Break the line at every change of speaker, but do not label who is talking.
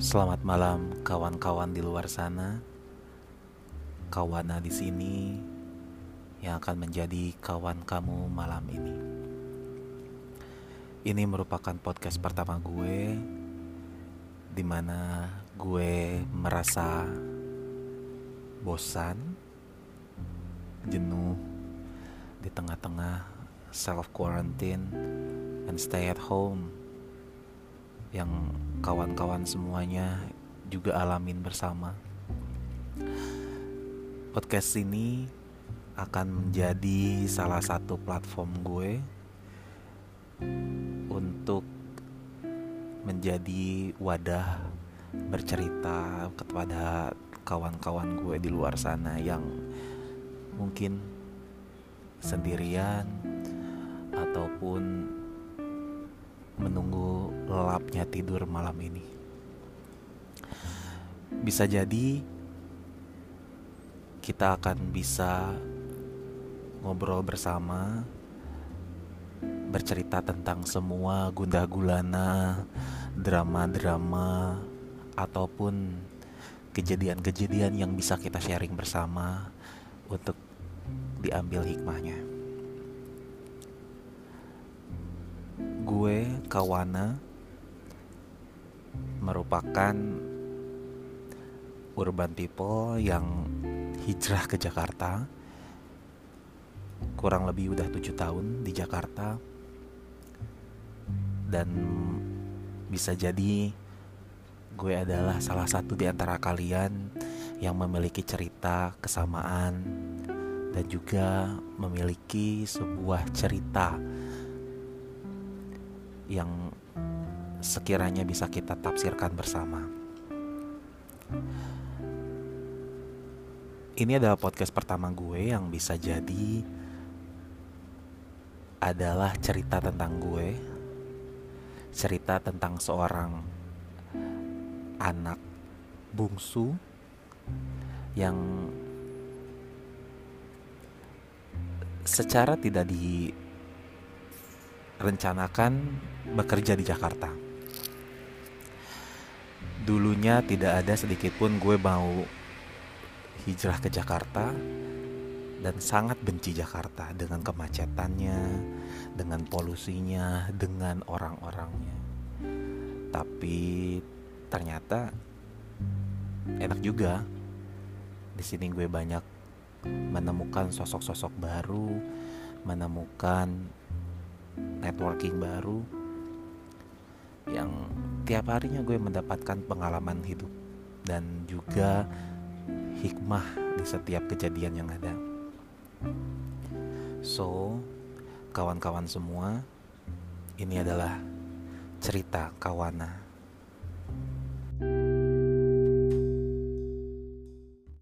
Selamat malam kawan-kawan di luar sana. Kawana di sini yang akan menjadi kawan kamu malam ini. Ini merupakan podcast pertama gue di mana gue merasa bosan, jenuh di tengah-tengah self quarantine and stay at home yang kawan-kawan semuanya juga alamin bersama. Podcast ini akan menjadi salah satu platform gue untuk menjadi wadah bercerita kepada kawan-kawan gue di luar sana yang mungkin sendirian ataupun menunggu lelapnya tidur malam ini. Bisa jadi kita akan bisa ngobrol bersama, bercerita tentang semua gundah gulana, drama-drama, ataupun kejadian-kejadian yang bisa kita sharing bersama untuk diambil hikmahnya. Kawana merupakan urban people yang hijrah ke Jakarta. Kurang lebih udah tujuh tahun di Jakarta. Dan bisa jadi gue adalah salah satu di antara kalian yang memiliki cerita kesamaan dan juga memiliki sebuah cerita yang sekiranya bisa kita tafsirkan bersama. Ini adalah podcast pertama gue yang bisa jadi adalah cerita tentang gue, cerita tentang seorang anak bungsu yang secara tidak di rencanakan bekerja di Jakarta. Dulunya tidak ada sedikit pun gue mau hijrah ke Jakarta dan sangat benci Jakarta dengan kemacetannya, dengan polusinya, dengan orang-orangnya. Tapi ternyata enak juga. Di sini gue banyak menemukan sosok-sosok baru, menemukan networking baru yang tiap harinya gue mendapatkan pengalaman hidup dan juga hikmah di setiap kejadian yang ada. So, kawan-kawan semua, ini adalah cerita kawana